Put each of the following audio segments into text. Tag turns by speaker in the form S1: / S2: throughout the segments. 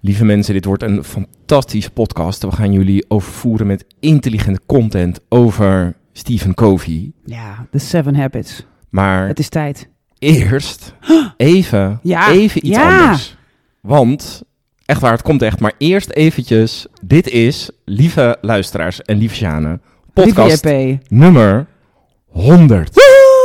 S1: Lieve mensen, dit wordt een fantastische podcast. We gaan jullie overvoeren met intelligente content over Stephen Covey.
S2: Ja, The Seven Habits.
S1: Maar
S2: Het is tijd.
S1: eerst even,
S2: Ja,
S1: even iets
S2: ja.
S1: anders. Want, echt waar, het komt echt. Maar eerst eventjes, dit is, lieve luisteraars en lieve Sjane, podcast nummer 100.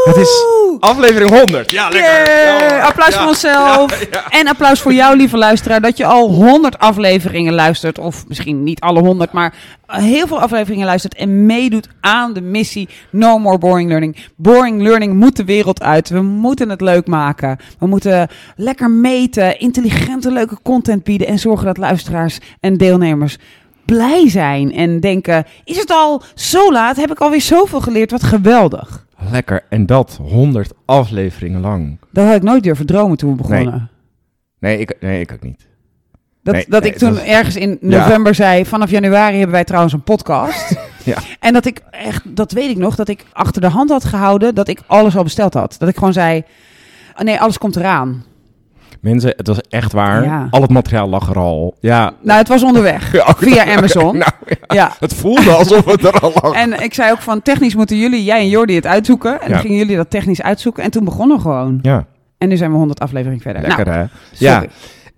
S1: Het is aflevering 100. Ja,
S2: Yay! applaus voor onszelf. En applaus voor jou, lieve luisteraar, dat je al 100 afleveringen luistert. Of misschien niet alle 100, maar heel veel afleveringen luistert. En meedoet aan de missie No More Boring Learning. Boring Learning moet de wereld uit. We moeten het leuk maken. We moeten lekker meten, intelligente, leuke content bieden. En zorgen dat luisteraars en deelnemers blij zijn. En denken: is het al zo laat? Heb ik alweer zoveel geleerd? Wat geweldig.
S1: Lekker. En dat 100 afleveringen lang.
S2: Dat had ik nooit durven dromen toen we begonnen.
S1: Nee, ik, nee, ik ook niet.
S2: Dat,
S1: Nee,
S2: dat
S1: nee,
S2: ik toen
S1: dat
S2: ergens in
S1: Ja.
S2: november zei, vanaf januari hebben wij trouwens een podcast.
S1: Ja.
S2: En dat ik echt, dat weet ik nog, dat ik achter de hand had gehouden dat ik alles al besteld had. Dat ik gewoon zei, oh nee, alles komt eraan.
S1: Mensen, het was echt waar.
S2: Ja.
S1: Al het materiaal lag er al. Ja.
S2: Nou, het was onderweg.
S1: Ja.
S2: Via Amazon.
S1: Nou, ja.
S2: Ja.
S1: Het voelde alsof het er al lag.
S2: En ik zei ook van, technisch moeten jullie, jij en Jordi, het uitzoeken. En dan gingen jullie dat technisch uitzoeken. En toen begonnen we gewoon.
S1: Ja,
S2: En nu zijn we 100 afleveringen verder.
S1: lekker
S2: nou,
S1: hè?
S2: sorry.
S1: Ja.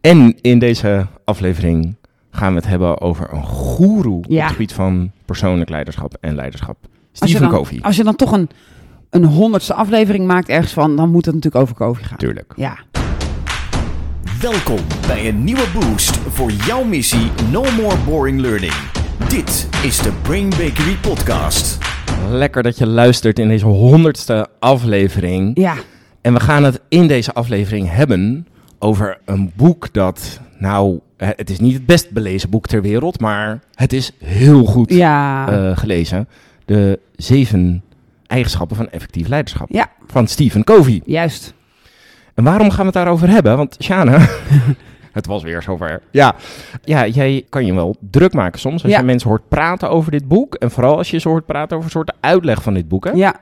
S1: En in deze aflevering gaan we het hebben over een goeroe op het gebied van persoonlijk leiderschap en leiderschap.
S2: Als je,
S1: Stephen
S2: dan,
S1: Covey.
S2: als je dan toch een, een honderdste aflevering maakt ergens van, dan moet het natuurlijk over Covey gaan.
S1: Tuurlijk.
S2: Ja.
S3: Welkom bij een nieuwe boost voor jouw missie No More Boring Learning. Dit is de Brain Bakery Podcast.
S1: Lekker dat je luistert in deze honderdste aflevering.
S2: Ja.
S1: En we gaan het in deze aflevering hebben over een boek dat, nou, het is niet het best belezen boek ter wereld, maar het is heel goed
S2: Ja.
S1: eh, gelezen. De zeven eigenschappen van effectief leiderschap
S2: ja,
S1: van Stephen Covey.
S2: juist.
S1: En waarom gaan we het daarover hebben? Want Shana, het was weer zover. Ja, ja, jij kan je wel druk maken soms als
S2: Ja.
S1: je mensen hoort praten over dit boek. En vooral als je ze hoort praten over een soort uitleg van dit boek. Hè?
S2: Ja.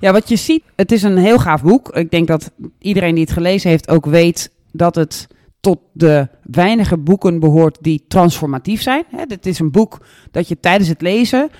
S2: ja, wat je ziet, het is een heel gaaf boek. Ik denk dat iedereen die het gelezen heeft ook weet dat het tot de weinige boeken behoort die transformatief zijn. Hè, dit is een boek dat je tijdens het lezen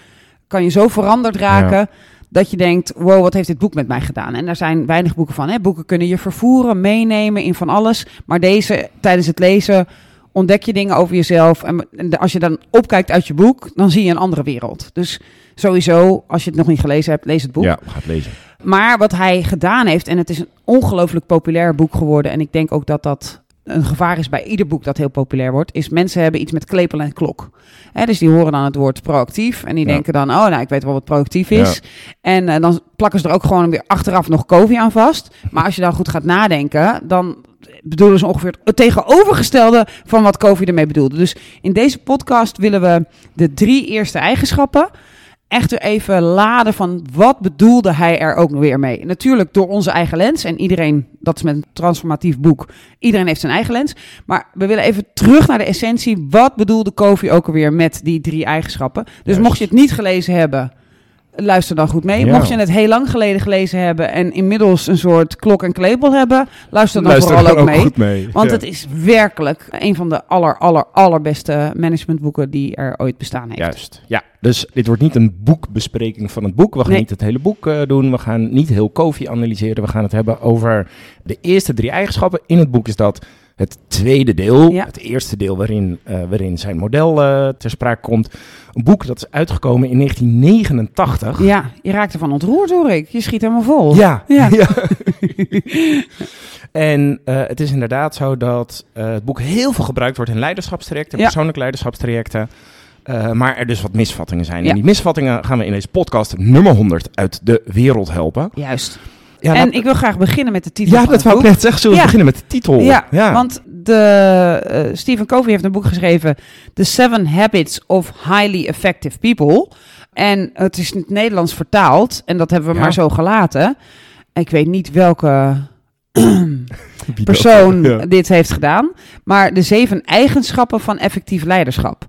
S2: kan je zo veranderd raken dat je denkt, wow, wat heeft dit boek met mij gedaan? En daar zijn weinig boeken van. Hè? Boeken kunnen je vervoeren, meenemen in van alles. Maar deze, tijdens het lezen ontdek je dingen over jezelf. En als je dan opkijkt uit je boek, dan zie je een andere wereld. Dus sowieso, als je het nog niet gelezen hebt, lees het boek.
S1: Ja, ga het lezen.
S2: Maar wat hij gedaan heeft, en het is een ongelooflijk populair boek geworden. En ik denk ook dat dat een gevaar is bij ieder boek dat heel populair wordt. Is mensen hebben iets met klepel en klok. Hè, dus die horen dan het woord proactief. En die
S1: Ja.
S2: denken dan, oh nou, ik weet wel wat proactief is. En eh, dan plakken ze er ook gewoon weer achteraf nog Covey aan vast. Maar als je dan goed gaat nadenken, dan bedoelen ze ongeveer het tegenovergestelde van wat Covey ermee bedoelde. Dus in deze podcast willen we de drie eerste eigenschappen echt weer even laden van wat bedoelde hij er ook weer mee. Natuurlijk door onze eigen lens. En iedereen, dat is met een transformatief boek, iedereen heeft zijn eigen lens. Maar we willen even terug naar de essentie. Wat bedoelde Covey ook alweer met die drie eigenschappen? Dus
S1: Juist.
S2: mocht je het niet gelezen hebben, luister dan goed mee.
S1: Ja.
S2: Mocht je het heel lang geleden gelezen hebben en inmiddels een soort klok en klepel hebben, luister dan
S1: Luister
S2: vooral ook mee.
S1: goed mee.
S2: Want
S1: Ja.
S2: het is werkelijk een van de aller, aller, allerbeste managementboeken die er ooit bestaan heeft.
S1: Juist, ja. Dus dit wordt niet een boekbespreking van het boek. We gaan
S2: Nee.
S1: niet het hele boek eh, doen. We gaan niet heel Covey analyseren. We gaan het hebben over de eerste drie eigenschappen. In het boek is dat het tweede deel.
S2: Ja.
S1: Het eerste deel waarin, eh, waarin zijn model eh, ter sprake komt. Een boek dat is uitgekomen in 1989.
S2: Ja, je raakt ervan ontroerd hoor ik. Je schiet helemaal vol.
S1: Ja,
S2: Ja.
S1: en eh, het is inderdaad zo dat het boek heel veel gebruikt wordt in leiderschapstrajecten,
S2: Ja.
S1: persoonlijke leiderschapstrajecten. Maar er dus wat misvattingen zijn.
S2: Ja.
S1: En die misvattingen gaan we in deze podcast nummer 100 uit de wereld helpen.
S2: Juist.
S1: Ja,
S2: en
S1: laat-
S2: ik wil graag beginnen met de titel
S1: ja
S2: van
S1: dat wou ik net zeggen. Zullen we
S2: Ja.
S1: beginnen met de titel?
S2: Ja, want de, eh, Stephen Covey heeft een boek geschreven, The Seven Habits of Highly Effective People. En het is in het Nederlands vertaald en dat hebben we
S1: Ja.
S2: maar zo gelaten. Ik weet niet welke persoon
S1: Ja.
S2: dit heeft gedaan, maar de zeven eigenschappen van effectief leiderschap.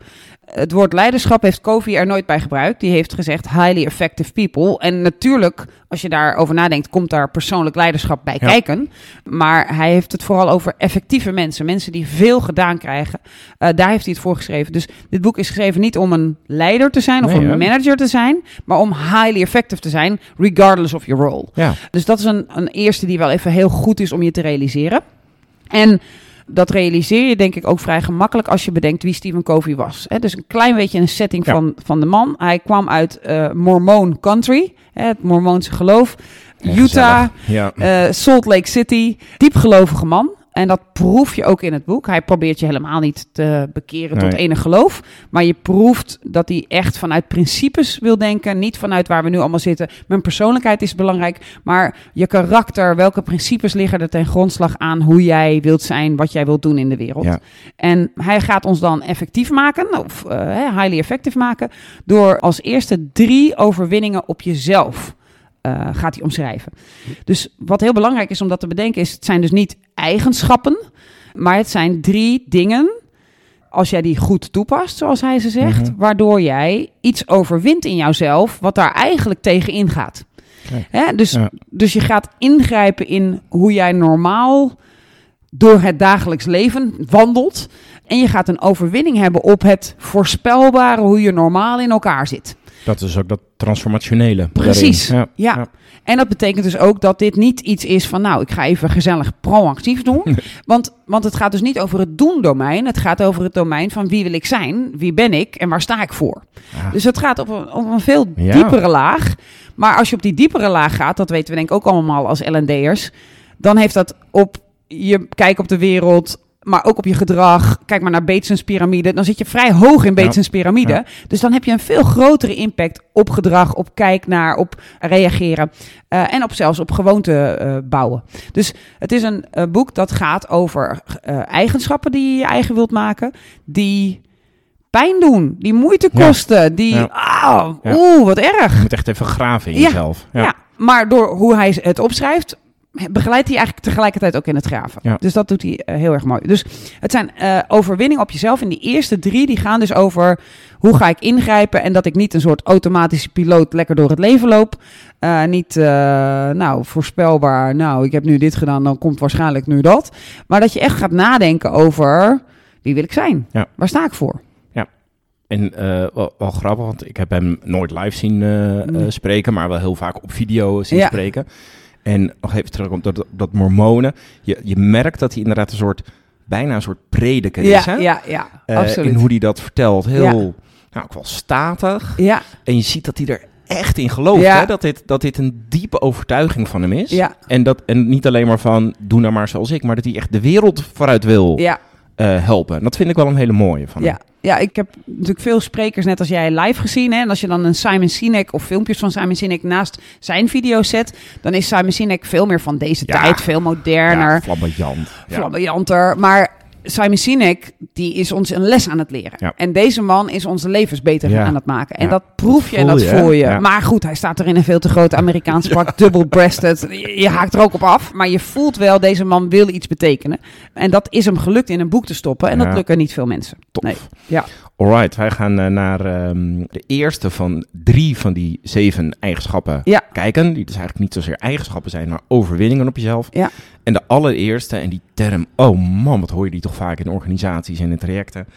S2: Het woord leiderschap heeft Covey er nooit bij gebruikt. Die heeft gezegd highly effective people. En natuurlijk, als je daarover nadenkt, komt daar persoonlijk leiderschap bij
S1: Ja.
S2: kijken. Maar hij heeft het vooral over effectieve mensen. Mensen die veel gedaan krijgen. Eh, daar heeft hij het voor geschreven. Dus dit boek is geschreven niet om een leider te zijn of
S1: Nee,
S2: een manager te zijn. Maar om highly effective te zijn, regardless of your role.
S1: Ja.
S2: Dus dat is een, een eerste die wel even heel goed is om je te realiseren. En dat realiseer je denk ik ook vrij gemakkelijk als je bedenkt wie Stephen Covey was. Hè, dus een klein beetje een setting
S1: Ja.
S2: van, van de man. Hij kwam uit eh Mormon country, hè, het Mormoonse geloof. Utah.
S1: Ja.
S2: eh, Salt Lake City. Diepgelovige man. En dat proef je ook in het boek. Hij probeert je helemaal niet te bekeren tot enig geloof. Maar je proeft dat hij echt vanuit principes wil denken. Niet vanuit waar we nu allemaal zitten. Mijn persoonlijkheid is belangrijk. Maar je karakter, welke principes liggen er ten grondslag aan hoe jij wilt zijn, wat jij wilt doen in de wereld.
S1: Ja.
S2: En hij gaat ons dan effectief maken, of eh, highly effective maken, door als eerste drie overwinningen op jezelf eh, gaat hij omschrijven. Dus wat heel belangrijk is om dat te bedenken is, het zijn dus niet eigenschappen, maar het zijn drie dingen, als jij die goed toepast, zoals hij ze zegt,
S1: Mhm.
S2: waardoor jij iets overwint in jouzelf wat daar eigenlijk tegen ingaat. Hè? Dus,
S1: Ja.
S2: dus je gaat ingrijpen in hoe jij normaal door het dagelijks leven wandelt. En je gaat een overwinning hebben op het voorspelbare, hoe je normaal in elkaar zit.
S1: Dat is ook dat transformationele.
S2: Precies. Ja.
S1: Ja.
S2: En dat betekent dus ook dat dit niet iets is van, nou, ik ga even gezellig proactief doen. Want, want het gaat dus niet over het doen-domein. Het gaat over het domein van wie wil ik zijn, wie ben ik en waar sta ik voor. Dus het gaat op een, op een veel diepere laag. Maar als je op die diepere laag gaat, dat weten we denk ik ook allemaal als L&D'ers, dan heeft dat op je kijk op de wereld, maar ook op je gedrag. Kijk maar naar Bateson's piramide. Dan zit je vrij hoog in Bateson's piramide.
S1: Ja.
S2: Dus dan heb je een veel grotere impact op gedrag, op kijk naar, op reageren. eh, en op zelfs op gewoonte eh, bouwen. Dus het is een eh, boek dat gaat over eigenschappen die je je eigen wilt maken. Die pijn doen, die moeite
S1: Ja.
S2: kosten, die,
S1: Ja. Ja.
S2: oeh, wat erg.
S1: Je moet echt even graven in jezelf.
S2: Ja. maar door hoe hij het opschrijft, begeleidt hij eigenlijk tegelijkertijd ook in het graven.
S1: Ja.
S2: Dus dat doet hij eh, heel erg mooi. Dus het zijn eh overwinningen op jezelf. En die eerste drie, die gaan dus over hoe ga ik ingrijpen en dat ik niet een soort automatische piloot lekker door het leven loop. Eh, niet, eh, nou, voorspelbaar, nou, ik heb nu dit gedaan, dan komt waarschijnlijk nu dat. Maar dat je echt gaat nadenken over, wie wil ik zijn?
S1: Ja.
S2: Waar sta ik voor?
S1: En eh, wel, wel grappig, want ik heb hem nooit live zien
S2: Nee.
S1: spreken, maar wel heel vaak op video zien
S2: Ja.
S1: spreken. En nog even terug op dat, dat mormonen. Je, je merkt dat hij inderdaad een soort, bijna een soort prediker is. Hè?
S2: ja, ja,
S1: Eh,
S2: absoluut.
S1: in hoe hij dat vertelt. Heel,
S2: Ja.
S1: nou, ook wel statig.
S2: Ja,
S1: En je ziet dat hij er echt in gelooft.
S2: Ja.
S1: Hè? Dat, dit, dat dit een diepe overtuiging van hem is.
S2: ja,
S1: En, dat, en niet alleen maar van, doe nou maar zoals ik. Maar dat hij echt de wereld vooruit wil
S2: ja.
S1: eh, helpen. En dat vind ik wel een hele mooie van.
S2: Ja, ja, ik heb natuurlijk veel sprekers, net als jij, live gezien. Hè? En als je dan een Simon Sinek of filmpjes van Simon Sinek naast zijn video's zet, dan is Simon Sinek veel meer van deze
S1: Ja.
S2: tijd, veel moderner,
S1: Ja, flamboyant. Ja.
S2: flamboyanter. Maar Simon Sinek, die is ons een les aan het leren.
S1: Ja.
S2: En deze man is onze levens beter
S1: Ja.
S2: aan het maken. En
S1: Ja.
S2: dat proef je en
S1: voel
S2: dat
S1: je,
S2: voel je. Maar goed, hij staat er in een veel te grote Amerikaanse pak, double-breasted. Je, je haakt er ook op af. Maar je voelt wel, deze man wil iets betekenen. En dat is hem gelukt in een boek te stoppen. En dat lukken niet veel mensen.
S1: Tof.
S2: Nee. Ja.
S1: Alright, wij gaan eh, naar ehm, de eerste van drie van die zeven eigenschappen kijken. Die dus eigenlijk niet zozeer eigenschappen zijn, maar overwinningen op jezelf.
S2: Ja.
S1: En de allereerste, en die term, oh man, wat hoor je die toch vaak in organisaties en in trajecten,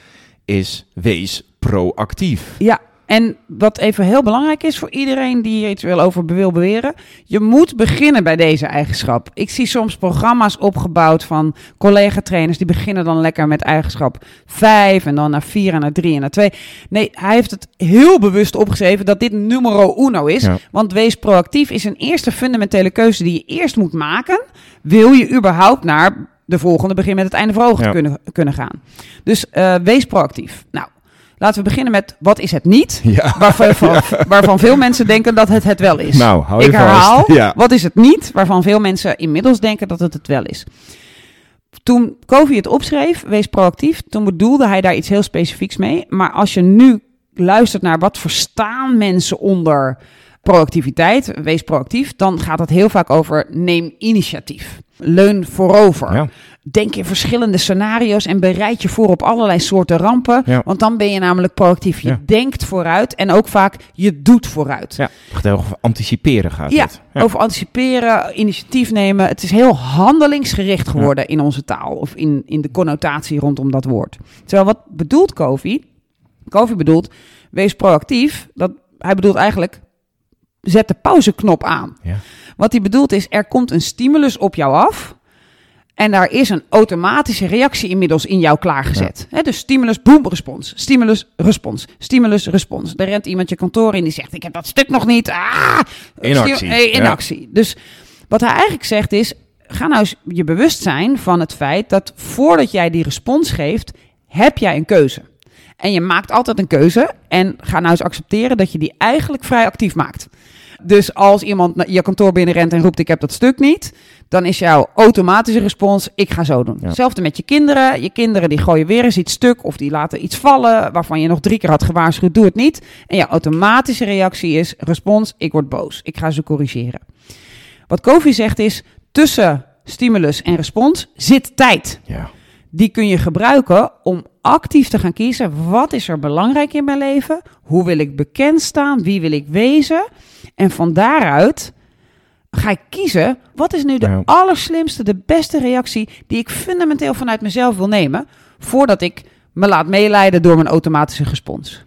S1: is wees proactief.
S2: Ja, en wat even heel belangrijk is voor iedereen die hier iets wil over wil beweren. Je moet beginnen bij deze eigenschap. Ik zie soms programma's opgebouwd van collega-trainers. Die beginnen dan lekker met eigenschap 5 en dan naar 4 en naar 3 en naar 2. Nee, hij heeft het heel bewust opgeschreven dat dit numero uno is.
S1: Ja.
S2: Want wees proactief is een eerste fundamentele keuze die je eerst moet maken. Wil je überhaupt naar de volgende begin met het einde voor ogen
S1: Ja.
S2: te kunnen, kunnen gaan. Dus eh, wees proactief. Nou, laten we beginnen met wat is het niet?
S1: Ja.
S2: Waarvan, waarvan veel mensen denken dat het het wel is.
S1: Nou, hou je
S2: Ik herhaal,
S1: vast. Ja.
S2: wat is het niet? Waarvan veel mensen inmiddels denken dat het het wel is. Toen Covey het opschreef, wees proactief, toen bedoelde hij daar iets heel specifieks mee. Maar als je nu luistert naar wat verstaan mensen onder proactiviteit, wees proactief, dan gaat het heel vaak over neem initiatief. Leun voorover.
S1: Ja.
S2: Denk in verschillende scenario's en bereid je voor op allerlei soorten rampen.
S1: Ja.
S2: Want dan ben je namelijk proactief. Je
S1: Ja.
S2: denkt vooruit en ook vaak je doet vooruit.
S1: Ja, het over anticiperen gaat
S2: Ja,
S1: het. Ja.
S2: over anticiperen, initiatief nemen. Het is heel handelingsgericht geworden in onze taal. Of in, in de connotatie rondom dat woord. Terwijl wat bedoelt Kofi? Kofi bedoelt, wees proactief. Dat, hij bedoelt eigenlijk, zet de pauzeknop aan.
S1: Ja.
S2: Wat hij bedoelt is, er komt een stimulus op jou af. En daar is een automatische reactie inmiddels in jou klaargezet. Dus stimulus, boom, respons. Stimulus, respons. Stimulus, respons. Er rent iemand je kantoor in die zegt, ik heb dat stuk nog niet. Ah!
S1: In actie,
S2: hey, in
S1: ja.
S2: actie. Dus wat hij eigenlijk zegt is, ga nou eens je bewust zijn van het feit dat voordat jij die respons geeft, heb jij een keuze. En je maakt altijd een keuze. En ga nou eens accepteren dat je die eigenlijk vrij actief maakt. Dus als iemand naar je kantoor binnenrent en roept: Ik heb dat stuk niet. dan is jouw automatische respons: Ik ga zo doen.
S1: Ja.
S2: Hetzelfde met je kinderen. Je kinderen die gooien weer eens iets stuk. of die laten iets vallen. waarvan je nog drie keer had gewaarschuwd: Doe het niet. En jouw automatische reactie is: Respons: Ik word boos. Ik ga ze corrigeren. Wat Kofi zegt is: tussen stimulus en respons zit tijd
S1: Ja.
S2: die kun je gebruiken om actief te gaan kiezen. Wat is er belangrijk in mijn leven? Hoe wil ik bekend staan? Wie wil ik wezen? En van daaruit ga ik kiezen. Wat is nu de
S1: Ja.
S2: allerslimste, de beste reactie die ik fundamenteel vanuit mezelf wil nemen? Voordat ik me laat meeleiden door mijn automatische respons.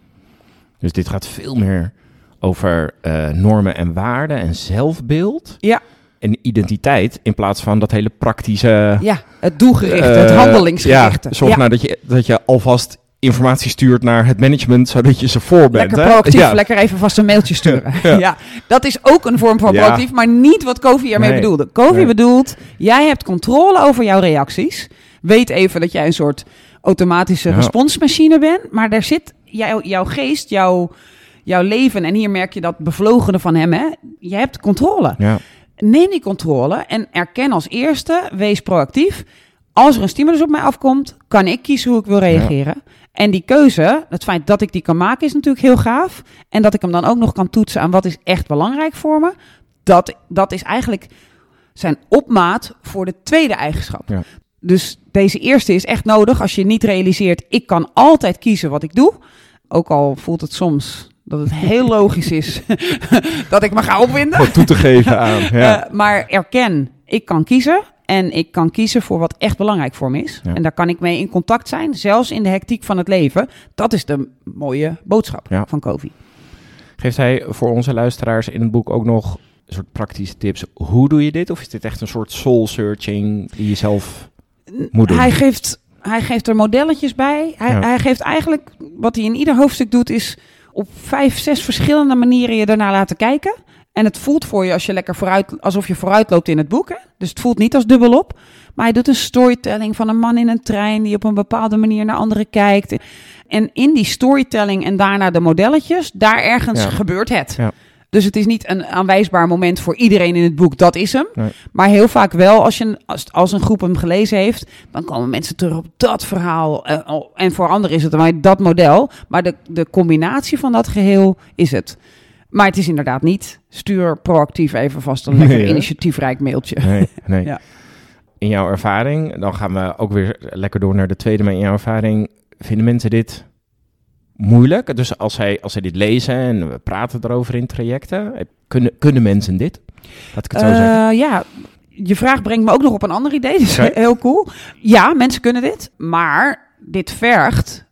S1: Dus dit gaat veel meer over eh, normen en waarden en zelfbeeld
S2: Ja,
S1: en identiteit in plaats van dat hele praktische.
S2: ja het doelgerichte, het
S1: eh,
S2: handelingsgerichte.
S1: Ja, zorg
S2: Ja.
S1: nou dat je, dat je alvast informatie stuurt naar het management, zodat je ze voor bent.
S2: Lekker proactief,
S1: Ja.
S2: lekker even vast een mailtje sturen.
S1: Ja.
S2: Ja. dat is ook een vorm van
S1: Ja.
S2: proactief, maar niet wat Kofi ermee
S1: Nee.
S2: bedoelde. Kofi
S1: Nee.
S2: bedoelt, jij hebt controle over jouw reacties. Weet even dat jij een soort automatische responsmachine bent, maar daar zit jouw, jouw geest, jouw, jouw leven, en hier merk je dat bevlogene van hem, hè? je hebt controle.
S1: Ja.
S2: Neem die controle en erken als eerste, wees proactief. Als er een stimulus op mij afkomt, kan ik kiezen hoe ik wil reageren. En die keuze, het feit dat ik die kan maken, is natuurlijk heel gaaf. En dat ik hem dan ook nog kan toetsen aan wat is echt belangrijk voor me. Dat, dat is eigenlijk zijn opmaat voor de tweede eigenschap.
S1: Ja.
S2: Dus deze eerste is echt nodig als je niet realiseert, ik kan altijd kiezen wat ik doe. Ook al voelt het soms dat het heel logisch is dat ik me ga opwinden.
S1: Wat toe te geven aan. Ja.
S2: Eh, maar erken, ik kan kiezen. En ik kan kiezen voor wat echt belangrijk voor me is.
S1: Ja.
S2: En daar kan ik mee in contact zijn, zelfs in de hectiek van het leven. Dat is de mooie boodschap
S1: Ja.
S2: van Kofi.
S1: Geeft hij voor onze luisteraars in het boek ook nog een soort praktische tips? Hoe doe je dit? Of is dit echt een soort soul searching die je zelf moet doen?
S2: Hij geeft, hij geeft er modelletjes bij. Hij,
S1: Ja.
S2: hij geeft eigenlijk, wat hij in ieder hoofdstuk doet, is op vijf, zes verschillende manieren je ernaar laten kijken. En het voelt voor je als je lekker vooruit, alsof je vooruit loopt in het boek. Hè? Dus het voelt niet als dubbelop. Maar hij doet een storytelling van een man in een trein die op een bepaalde manier naar anderen kijkt. En in die storytelling en daarna de modelletjes, daar ergens
S1: Ja.
S2: gebeurt het.
S1: Ja.
S2: Dus het is niet een aanwijsbaar moment voor iedereen in het boek, dat is hem.
S1: Nee.
S2: Maar heel vaak wel, als, je, als, als een groep hem gelezen heeft, dan komen mensen terug op dat verhaal. eh, oh, en voor anderen is het maar dat model. Maar de, de combinatie van dat geheel is het. Maar het is inderdaad niet. Stuur proactief even vast een lekker
S1: Nee,
S2: initiatiefrijk mailtje.
S1: Nee, nee.
S2: Ja.
S1: In jouw ervaring, dan gaan we ook weer lekker door naar de tweede, maar in jouw ervaring, vinden mensen dit moeilijk? Dus als zij, als zij dit lezen en we praten erover in trajecten, kunnen, kunnen mensen dit? Laat ik het zo zeggen.
S2: Eh, ja, je vraag brengt me ook nog op een ander idee. Dus heel cool. Ja, mensen kunnen dit. Maar dit vergt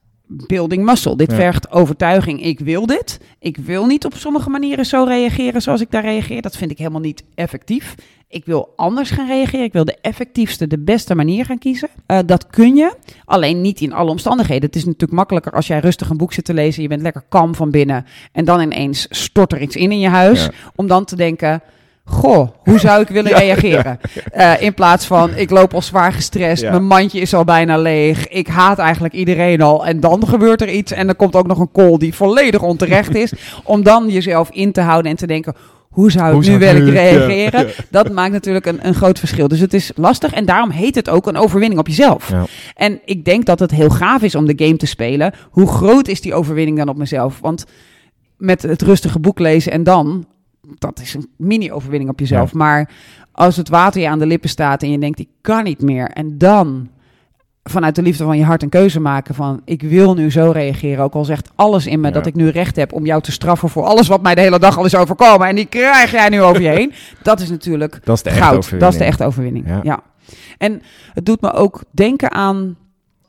S2: building muscle. Dit
S1: Ja.
S2: vergt overtuiging. Ik wil dit. Ik wil niet op sommige manieren zo reageren zoals ik daar reageer. Dat vind ik helemaal niet effectief. Ik wil anders gaan reageren. Ik wil de effectiefste, de beste manier gaan kiezen. Eh, dat kun je. Alleen niet in alle omstandigheden. Het is natuurlijk makkelijker als jij rustig een boek zit te lezen. Je bent lekker kalm van binnen. En dan ineens stort er iets in in je huis.
S1: Ja.
S2: Om dan te denken... Goh, hoe zou ik willen reageren? Eh, in plaats van, ik loop al zwaar gestrest,
S1: Ja.
S2: mijn mandje is al bijna leeg, ik haat eigenlijk iedereen al. En dan gebeurt er iets en er komt ook nog een call die volledig onterecht is. om dan jezelf in te houden en te denken, hoe zou ik
S1: Hoe
S2: nu
S1: nu-
S2: reageren? Dat maakt natuurlijk een, een groot verschil. Dus het is lastig en daarom heet het ook een overwinning op jezelf.
S1: Ja.
S2: En ik denk dat het heel gaaf is om de game te spelen. Hoe groot is die overwinning dan op mezelf? Want met het rustige boek lezen en dan dat is een mini-overwinning op jezelf. Maar als het water je aan de lippen staat en je denkt, ik kan niet meer. En dan vanuit de liefde van je hart een keuze maken van ik wil nu zo reageren. Ook al zegt alles in me
S1: Ja.
S2: dat ik nu recht heb om jou te straffen voor alles wat mij de hele dag al is overkomen. En die krijg jij nu over je heen. Dat is natuurlijk
S1: Dat is de
S2: goud. Dat is de echte overwinning.
S1: Ja.
S2: Ja. En het doet me ook denken aan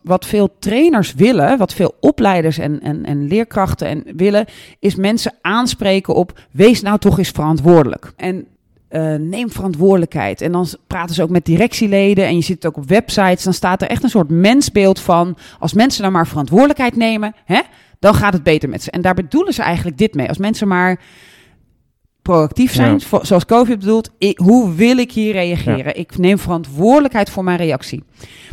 S2: wat veel trainers willen, wat veel opleiders en, en, en leerkrachten en willen, is mensen aanspreken op wees nou toch eens verantwoordelijk. En eh, neem verantwoordelijkheid. En dan praten ze ook met directieleden en je ziet het ook op websites. Dan staat er echt een soort mensbeeld van als mensen nou maar verantwoordelijkheid nemen, hè, dan gaat het beter met ze. En daar bedoelen ze eigenlijk dit mee. Als mensen maar proactief zijn,
S1: Ja.
S2: zoals COVID bedoelt, ik, hoe wil ik hier reageren? Ik neem verantwoordelijkheid voor mijn reactie.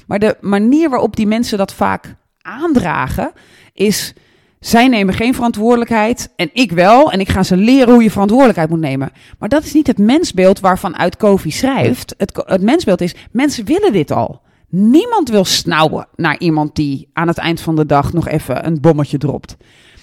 S2: Maar de manier waarop die mensen dat vaak aandragen, is zij nemen geen verantwoordelijkheid en ik wel. En ik ga ze leren hoe je verantwoordelijkheid moet nemen. Maar dat is niet het mensbeeld waarvan uit Kofi schrijft. Het, het mensbeeld is, mensen willen dit al. Niemand wil snauwen naar iemand die aan het eind van de dag nog even een bommetje dropt.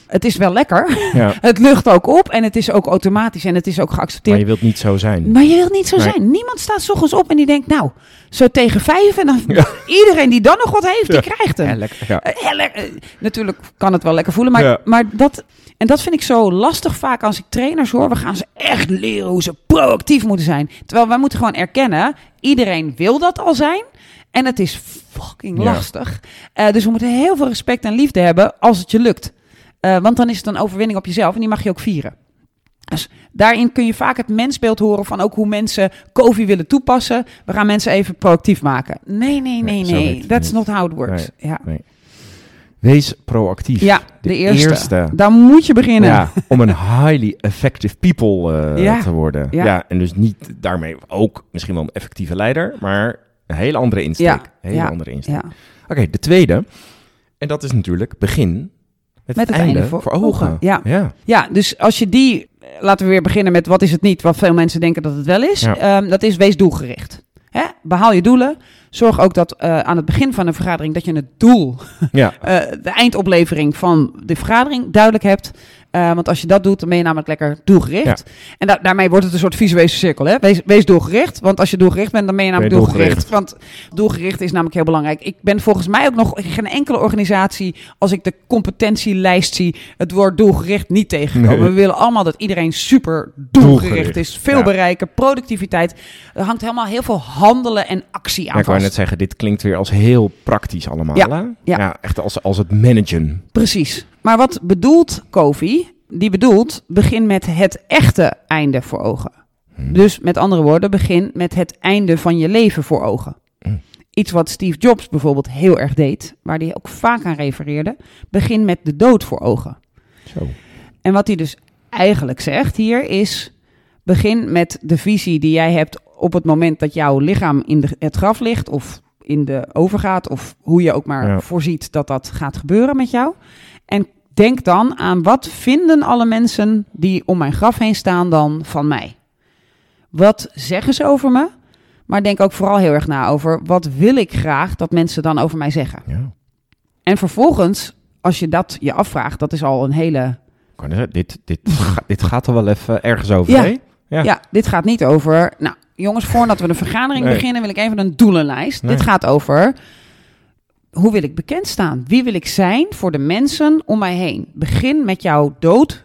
S2: Het is wel lekker.
S1: Ja.
S2: Het lucht ook op en het is ook automatisch en het is ook geaccepteerd.
S1: Maar je wilt niet zo zijn.
S2: Maar je wilt niet zo
S1: Nee.
S2: zijn. Niemand staat 's ochtends op en die denkt, nou, zo tegen vijf en dan iedereen die dan nog wat heeft, die krijgt hem.
S1: Ja, lekker. Ja.
S2: Eh, lekker. Eh, natuurlijk kan het wel lekker voelen, maar, maar dat... En dat vind ik zo lastig vaak als ik trainers hoor. We gaan ze echt leren hoe ze proactief moeten zijn. Terwijl wij moeten gewoon erkennen, iedereen wil dat al zijn. En het is fucking
S1: Ja.
S2: lastig. Eh, dus we moeten heel veel respect en liefde hebben als het je lukt. Eh, want dan is het een overwinning op jezelf en die mag je ook vieren. Dus daarin kun je vaak het mensbeeld horen van ook hoe mensen COVID willen toepassen. We gaan mensen even proactief maken. Nee, nee, nee,
S1: Nee,
S2: nee. That's
S1: niet.
S2: not how it works. Ja.
S1: Wees proactief.
S2: ja, de, eerste.
S1: eerste.
S2: Daar moet je beginnen.
S1: Ja, om een highly effective people eh,
S2: Ja.
S1: te worden.
S2: Ja.
S1: Ja. en dus niet daarmee ook misschien wel een effectieve leider, maar een hele andere insteek. Hele andere insteek. Oké, de tweede. En dat is natuurlijk begin met,
S2: Met
S1: het, einde, voor, ogen.
S2: Ja.
S1: ja.
S2: Ja, dus als je die, laten we weer beginnen met wat is het niet, wat veel mensen denken dat het wel is.
S1: Ja.
S2: Ehm, dat is wees doelgericht. Hè? Behaal je doelen. Zorg ook dat eh, aan het begin van een vergadering dat je het doel,
S1: ja.
S2: eh, de eindoplevering van de vergadering duidelijk hebt. Eh, want als je dat doet, dan ben je namelijk lekker doelgericht. En da- daarmee wordt het een soort visuele cirkel. Hè? Wees, wees doelgericht, want als je doelgericht bent, dan ben je namelijk
S1: Ben je
S2: doelgericht. Want doelgericht is namelijk heel belangrijk. Ik ben volgens mij ook nog geen enkele organisatie, als ik de competentielijst zie, het woord doelgericht niet tegenkomen.
S1: Nee.
S2: We willen allemaal dat iedereen super doelgericht,
S1: Doelgericht,
S2: is. Veel
S1: ja.
S2: bereiken, productiviteit. Er hangt helemaal heel veel handelen en actie aan
S1: Ja, ik wou net zeggen, dit klinkt weer als heel praktisch allemaal.
S2: Ja,
S1: hè?
S2: ja.
S1: echt als, als het managen.
S2: Precies. Maar wat bedoelt Kofi? Die bedoelt, begin met het echte einde voor ogen.
S1: Hmm.
S2: Dus met andere woorden, begin met het einde van je leven voor ogen.
S1: Hmm.
S2: Iets wat Steve Jobs bijvoorbeeld heel erg deed, waar hij ook vaak aan refereerde. Begin met de dood voor ogen.
S1: Zo.
S2: En wat hij dus eigenlijk zegt hier is: begin met de visie die jij hebt op het moment dat jouw lichaam in de, het graf ligt of in de overgaat of hoe je ook maar
S1: Ja.
S2: voorziet dat dat gaat gebeuren met jou. En denk dan aan wat vinden alle mensen die om mijn graf heen staan dan van mij? Wat zeggen ze over me? Maar denk ook vooral heel erg na over wat wil ik graag dat mensen dan over mij zeggen.
S1: Ja.
S2: En vervolgens, als je dat je afvraagt, dat is al een hele
S1: Dit, dit, dit gaat er wel even ergens over,
S2: Ja.
S1: Ja.
S2: Ja. dit gaat niet over. Nou, jongens, voordat we de vergadering
S1: Nee.
S2: beginnen, wil ik even een doelenlijst.
S1: Nee.
S2: Dit gaat over. Hoe wil ik bekend staan? Wie wil ik zijn voor de mensen om mij heen? Begin met jouw dood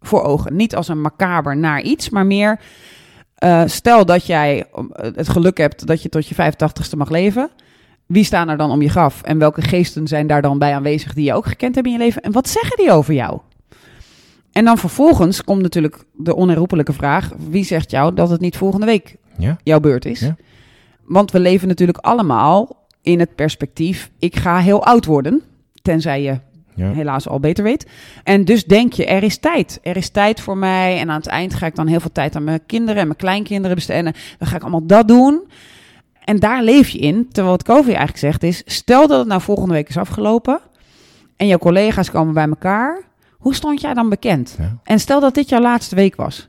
S2: voor ogen. Niet als een macaber naar iets, maar meer. eh, stel dat jij eh, het geluk hebt dat je tot je 85ste mag leven. Wie staan er dan om je graf? En welke geesten zijn daar dan bij aanwezig die je ook gekend hebt in je leven? En wat zeggen die over jou? En dan vervolgens komt natuurlijk de onherroepelijke vraag: wie zegt jou dat het niet volgende week
S1: Ja.
S2: jouw beurt is?
S1: Ja.
S2: Want we leven natuurlijk allemaal in het perspectief: ik ga heel oud worden, tenzij je
S1: Ja.
S2: helaas al beter weet. En dus denk je, er is tijd. Er is tijd voor mij. En aan het eind ga ik dan heel veel tijd aan mijn kinderen en mijn kleinkinderen besteden. Dan ga ik allemaal dat doen. En daar leef je in. Terwijl wat COVID eigenlijk zegt is, stel dat het nou volgende week is afgelopen. En jouw collega's komen bij elkaar. Hoe stond jij dan bekend?
S1: Ja.
S2: En stel dat dit jouw laatste week was.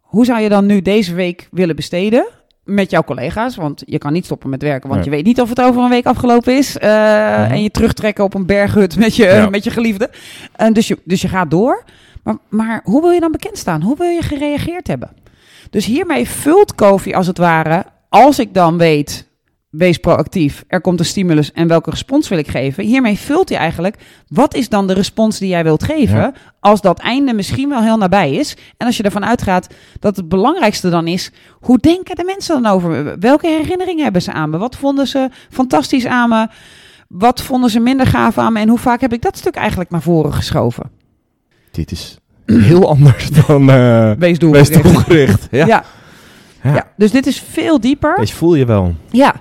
S2: Hoe zou je dan nu deze week willen besteden? Met jouw collega's. Want je kan niet stoppen met werken, want
S1: Nee.
S2: je weet niet of het over een week afgelopen is. eh, En je terugtrekken op een berghut met je,
S1: Ja.
S2: met je geliefde. En dus, je, dus je gaat door. Maar, maar hoe wil je dan bekend staan? Hoe wil je gereageerd hebben? Dus hiermee vult Kofi als het ware, als ik dan weet, wees proactief, er komt een stimulus en welke respons wil ik geven? Hiermee vult hij eigenlijk, wat is dan de respons die jij wilt geven,
S1: Ja.
S2: als dat einde misschien wel heel nabij is? En als je ervan uitgaat dat het belangrijkste dan is, hoe denken de mensen dan over me? Welke herinneringen hebben ze aan me? Wat vonden ze fantastisch aan me? Wat vonden ze minder gaaf aan me? En hoe vaak heb ik dat stuk eigenlijk naar voren geschoven?
S1: Dit is heel anders dan uh,
S2: Wees
S1: wees
S2: doelgericht.
S1: doelgericht. Ja.
S2: Ja.
S1: Ja.
S2: Ja. dus dit is veel dieper.
S1: Deze voel je wel.
S2: Ja,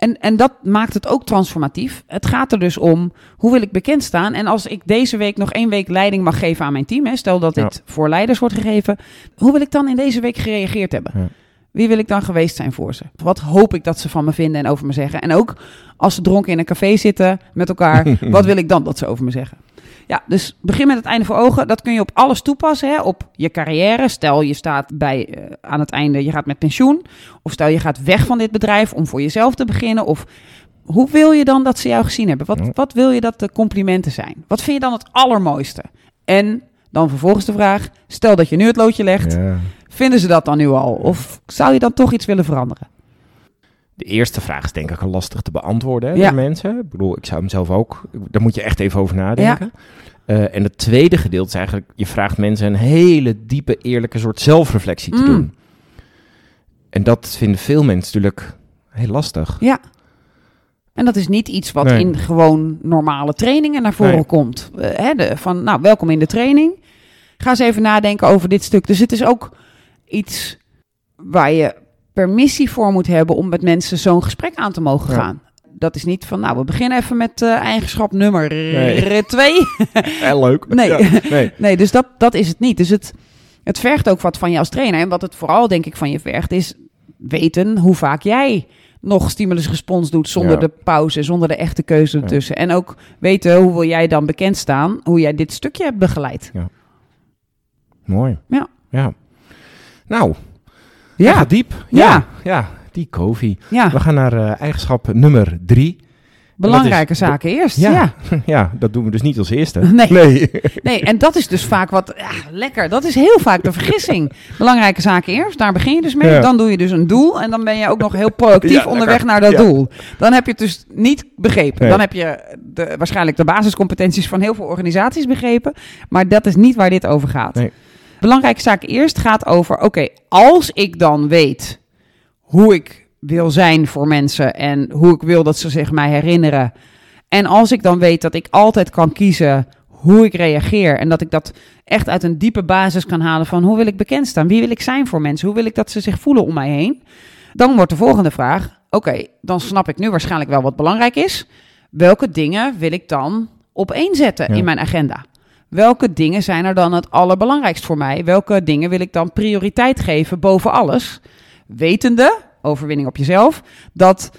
S2: en, en dat maakt het ook transformatief. Het gaat er dus om, hoe wil ik bekend staan? En als ik deze week nog één week leiding mag geven aan mijn team, hè, stel dat dit voor leiders wordt gegeven, hoe wil ik dan in deze week gereageerd hebben?
S1: Ja.
S2: Wie wil ik dan geweest zijn voor ze? Wat hoop ik dat ze van me vinden en over me zeggen? En ook als ze dronken in een café zitten met elkaar, wat wil ik dan dat ze over me zeggen? Ja, dus begin met het einde voor ogen. Dat kun je op alles toepassen. Hè? Op je carrière. Stel je staat bij, eh, aan het einde, je gaat met pensioen. Of stel je gaat weg van dit bedrijf om voor jezelf te beginnen. Of hoe wil je dan dat ze jou gezien hebben? Wat, wat wil je dat de complimenten zijn? Wat vind je dan het allermooiste? En dan vervolgens de vraag, stel dat je nu het loodje legt.
S1: Ja.
S2: Vinden ze dat dan nu al? Of zou je dan toch iets willen veranderen?
S1: De eerste vraag is denk ik al lastig te beantwoorden hè,
S2: Ja.
S1: mensen. Ik bedoel, ik zou hem zelf ook... Daar moet je echt even over nadenken. Eh, en het tweede gedeelte is eigenlijk... Je vraagt mensen een hele diepe, eerlijke soort zelfreflectie te
S2: Mm.
S1: doen. En dat vinden veel mensen natuurlijk heel lastig.
S2: Ja. En dat is niet iets wat
S1: Nee.
S2: in gewoon normale trainingen naar voren
S1: Nee.
S2: komt. Eh, hè, de, van, nou, welkom in de training. Ga eens even nadenken over dit stuk. Dus het is ook iets waar je permissie voor moet hebben om met mensen zo'n gesprek aan te mogen
S1: Ja.
S2: gaan. Dat is niet van, nou, we beginnen even met eh, eigenschap nummer
S1: Nee.
S2: twee.
S1: Heel leuk.
S2: Nee.
S1: Ja, nee.
S2: Nee, dus dat, dat is het niet. Dus het, het vergt ook wat van je als trainer. En wat het vooral, denk ik, van je vergt, is weten hoe vaak jij nog stimulus-respons doet zonder
S1: Ja.
S2: de pauze, zonder de echte keuze
S1: Ja.
S2: ertussen. En ook weten hoe wil jij dan bekend staan, hoe jij dit stukje hebt begeleid.
S1: Mooi.
S2: Ja.
S1: ja. Nou,
S2: Ja,
S1: diep.
S2: Ja.
S1: Ja, ja die Kofi.
S2: ja.
S1: We gaan naar eh, eigenschap nummer drie.
S2: belangrijke
S1: is-
S2: zaken eerst.
S1: Ja.
S2: Ja.
S1: ja, dat doen we dus niet als eerste.
S2: Nee.
S1: nee.
S2: Nee, en dat is dus vaak wat, ja, lekker, dat is heel vaak de vergissing. Belangrijke zaken eerst, daar begin je dus mee.
S1: Ja.
S2: Dan doe je dus een doel en dan ben je ook nog heel proactief onderweg naar dat doel. Dan heb je het dus niet begrepen. Dan heb je de, waarschijnlijk de basiscompetenties van heel veel organisaties begrepen. Maar dat is niet waar dit over gaat.
S1: Nee.
S2: Belangrijke zaak eerst gaat over, oké, als ik dan weet hoe ik wil zijn voor mensen en hoe ik wil dat ze zich mij herinneren. En als ik dan weet dat ik altijd kan kiezen hoe ik reageer en dat ik dat echt uit een diepe basis kan halen van hoe wil ik bekend staan, wie wil ik zijn voor mensen, hoe wil ik dat ze zich voelen om mij heen, dan wordt de volgende vraag, oké, dan snap ik nu waarschijnlijk wel wat belangrijk is. Welke dingen wil ik dan opeenzetten
S1: Ja.
S2: in mijn agenda? Welke dingen zijn er dan het allerbelangrijkst voor mij? Welke dingen wil ik dan prioriteit geven boven alles? Wetende, overwinning op jezelf, dat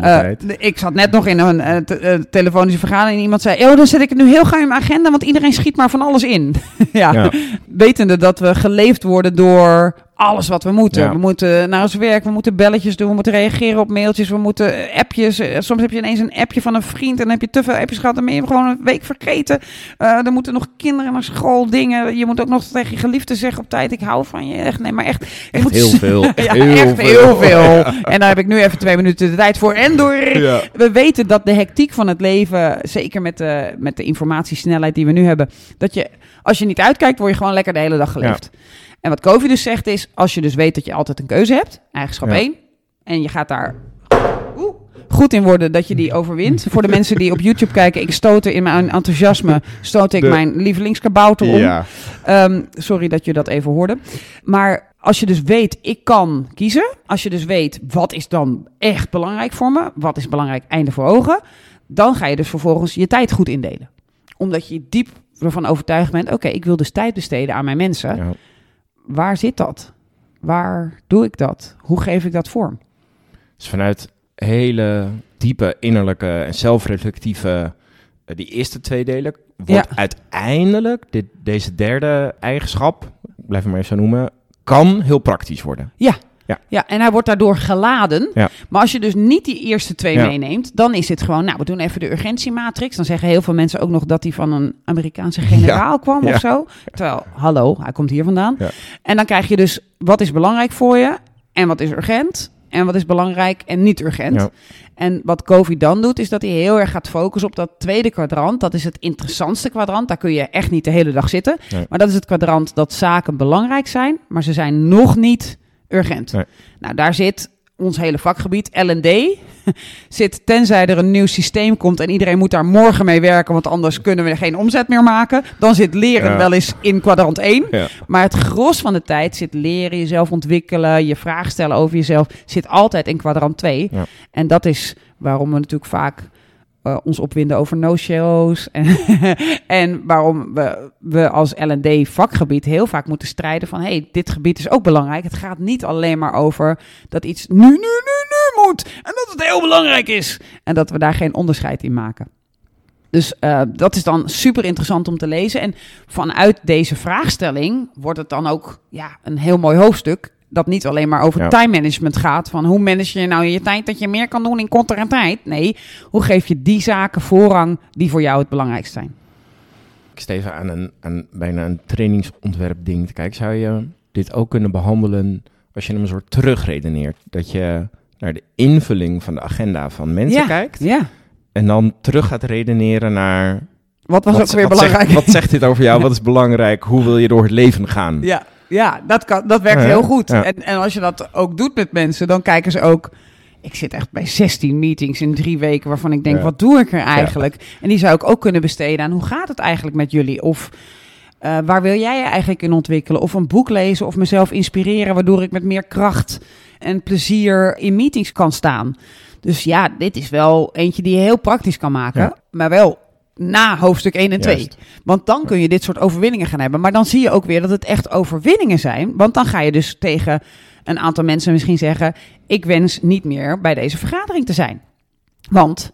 S2: eh, ik zat net nog in een eh, te- eh, telefonische vergadering en iemand zei: Oh, dan zet ik het nu heel gauw in mijn agenda, want iedereen schiet maar van alles in. ja.
S1: Ja.
S2: wetende dat we geleefd worden door alles wat we moeten.
S1: Ja.
S2: We moeten naar ons werk, we moeten belletjes doen, we moeten reageren op mailtjes, we moeten eh, appjes. Eh, Soms heb je ineens een appje van een vriend en dan heb je te veel appjes gehad, dan ben je gewoon een week vergeten. Eh er moeten nog kinderen naar school, dingen. Je moet ook nog tegen je geliefde zeggen op tijd: Ik hou van je. Echt, nee, maar echt. moet
S1: heel veel.
S2: ja,
S1: Echt
S2: echt
S1: heel
S2: heel
S1: veel.
S2: En daar heb ik nu even twee minuten de tijd voor. En door.
S1: Ja.
S2: We weten dat de hectiek van het leven, zeker met de, met de informatiesnelheid die we nu hebben, dat je, als je niet uitkijkt, word je gewoon lekker de hele dag geleefd. En wat Kofi dus zegt is, als je dus weet dat je altijd een keuze hebt, eigenschap. 1, en je gaat daar goed in worden dat je die overwint. Voor de mensen die op YouTube kijken, ik stoten in mijn enthousiasme, stoot ik
S1: De-
S2: mijn lievelingskabouter om.
S1: Ja.
S2: Ehm, sorry dat je dat even hoorde. Maar als je dus weet, ik kan kiezen. Als je dus weet, wat is dan echt belangrijk voor me? Wat is belangrijk, einde voor ogen? Dan ga je dus vervolgens je tijd goed indelen. Omdat je diep ervan overtuigd bent, oké, ik wil dus tijd besteden aan mijn mensen.
S1: Ja.
S2: Waar zit dat? Waar doe ik dat? Hoe geef ik dat vorm?
S1: Dus vanuit hele diepe innerlijke en zelfreflectieve, eh, die eerste twee delen, wordt
S2: Ja.
S1: uiteindelijk dit, deze derde eigenschap, blijf hem maar even zo noemen, kan heel praktisch worden. Ja.
S2: Ja, en hij wordt daardoor geladen.
S1: Ja.
S2: Maar als je dus niet die eerste twee
S1: Ja.
S2: meeneemt, dan is het gewoon, nou, we doen even de urgentiematrix. Dan zeggen heel veel mensen ook nog dat hij van een Amerikaanse generaal kwam
S1: Ja.
S2: of zo. Terwijl, hallo, hij komt hier vandaan.
S1: Ja.
S2: En dan krijg je dus, wat is belangrijk voor je en wat is urgent? En wat is belangrijk en niet urgent?
S1: Ja.
S2: En wat COVID dan doet, is dat hij heel erg gaat focussen op dat tweede kwadrant. Dat is het interessantste kwadrant. Daar kun je echt niet de hele dag zitten.
S1: Nee.
S2: Maar dat is het kwadrant dat zaken belangrijk zijn, maar ze zijn nog niet urgent.
S1: Nee.
S2: Nou, daar zit ons hele vakgebied, L&D, zit tenzij er een nieuw systeem komt en iedereen moet daar morgen mee werken, want anders kunnen we geen omzet meer maken. Dan zit leren
S1: Ja.
S2: wel eens in kwadrant 1.
S1: Ja.
S2: Maar het gros van de tijd zit leren, jezelf ontwikkelen, je vragen stellen over jezelf, zit altijd in kwadrant 2.
S1: Ja.
S2: En dat is waarom we natuurlijk vaak eh, ons opwinden over no-shows. En, en waarom we, we als L&D vakgebied heel vaak moeten strijden van... hey, dit gebied is ook belangrijk. Het gaat niet alleen maar over dat iets nu, nu, nu, nu moet. En dat het heel belangrijk is. En dat we daar geen onderscheid in maken. Dus eh, dat is dan super interessant om te lezen. En vanuit deze vraagstelling wordt het dan ook ja, een heel mooi hoofdstuk. Dat niet alleen maar over
S1: Ja.
S2: time management gaat. Van hoe manage je nou je tijd dat je meer kan doen in kortere tijd. Nee, hoe geef je die zaken voorrang die voor jou het belangrijkst zijn.
S1: Ik even aan een, aan bijna een trainingsontwerp ding te kijken. Zou je dit ook kunnen behandelen als je hem een soort terugredeneert? Dat je naar de invulling van de agenda van mensen
S2: Ja.
S1: kijkt.
S2: Ja,
S1: En dan terug gaat redeneren naar...
S2: wat was
S1: wat,
S2: ook weer
S1: wat
S2: belangrijk?
S1: Zegt, wat zegt dit over jou? Wat is belangrijk? Hoe wil je door het leven gaan?
S2: Ja, ja dat, kan, dat werkt
S1: Ja,
S2: heel goed.
S1: ja.
S2: En, en als je dat ook doet met mensen, dan kijken ze ook. Ik zit echt bij 16 meetings in drie weken waarvan ik denk,
S1: Ja.
S2: wat doe ik er eigenlijk? En die zou ik ook kunnen besteden aan hoe gaat het eigenlijk met jullie? Of eh, waar wil jij je eigenlijk in ontwikkelen? Of een boek lezen of mezelf inspireren, waardoor ik met meer kracht en plezier in meetings kan staan. Dus ja, dit is wel eentje die je heel praktisch kan maken, maar wel na hoofdstuk 1 en 2.
S1: Juist.
S2: Want dan kun je dit soort overwinningen gaan hebben. Maar dan zie je ook weer dat het echt overwinningen zijn. Want dan ga je dus tegen een aantal mensen misschien zeggen: Ik wens niet meer bij deze vergadering te zijn. Want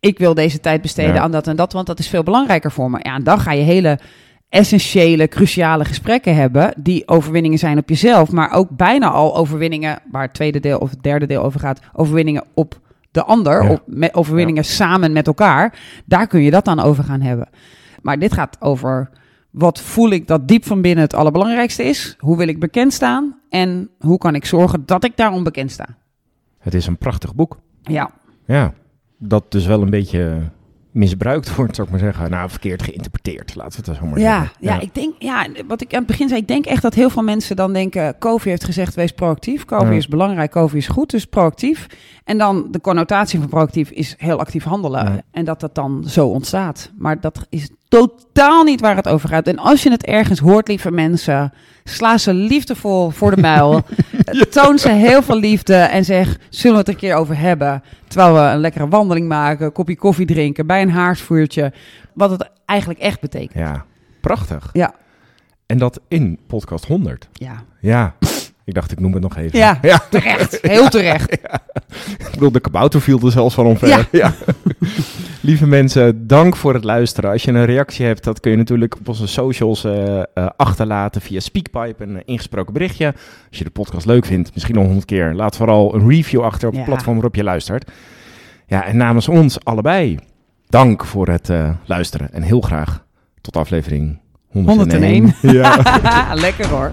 S2: ik wil deze tijd besteden
S1: Ja.
S2: aan dat en dat, want dat is veel belangrijker voor me. Ja, en dan ga je hele essentiële, cruciale gesprekken hebben. Die overwinningen zijn op jezelf. Maar ook bijna al overwinningen, waar het tweede deel of het derde deel over gaat. Overwinningen op de ander.
S1: Ja.
S2: Op, met, overwinningen samen met elkaar. Daar kun je dat dan over gaan hebben. Maar dit gaat over wat voel ik dat diep van binnen het allerbelangrijkste is. Hoe wil ik bekend staan? En hoe kan ik zorgen dat ik daar onbekend sta?
S1: Het is een prachtig boek.
S2: Ja,
S1: Ja, dat dus wel een beetje misbruikt wordt, zou ik maar zeggen. Nou, verkeerd geïnterpreteerd, laten we het zo maar
S2: ja,
S1: zeggen.
S2: ja, ik denk, ja, wat ik aan het begin zei, ik denk echt dat heel veel mensen dan denken, Kofi heeft gezegd, wees proactief. Kofi
S1: Ja.
S2: is belangrijk, Kofi is goed, dus proactief. En dan de connotatie van proactief is heel actief handelen.
S1: Ja.
S2: En dat dat dan zo ontstaat. Maar dat is totaal niet waar het over gaat. En als je het ergens hoort, lieve mensen, sla ze liefdevol voor de muil. Toon ze heel veel liefde en zeg, zullen we het een keer over hebben? Terwijl we een lekkere wandeling maken, een kopje koffie drinken, bij een haarsvuurtje. Wat het eigenlijk echt betekent.
S1: Ja, prachtig.
S2: Ja.
S1: En dat in podcast 100.
S2: Ja,
S1: Ja, ik dacht ik noem het nog even.
S2: Ja.
S1: ja.
S2: terecht. Heel terecht.
S1: Ik bedoel, de kabouter viel er zelfs van omver. Ja. Lieve mensen, dank voor het luisteren. Als je een reactie hebt, dat kun je natuurlijk op onze socials eh, eh, achterlaten via Speakpipe, een eh, ingesproken berichtje. Als je de podcast leuk vindt, misschien nog honderd keer, laat vooral een review achter op het platform waarop je luistert. Ja, en namens ons allebei, dank voor het luisteren en heel graag tot aflevering 101.
S2: 101.
S1: Ja.
S2: Lekker hoor.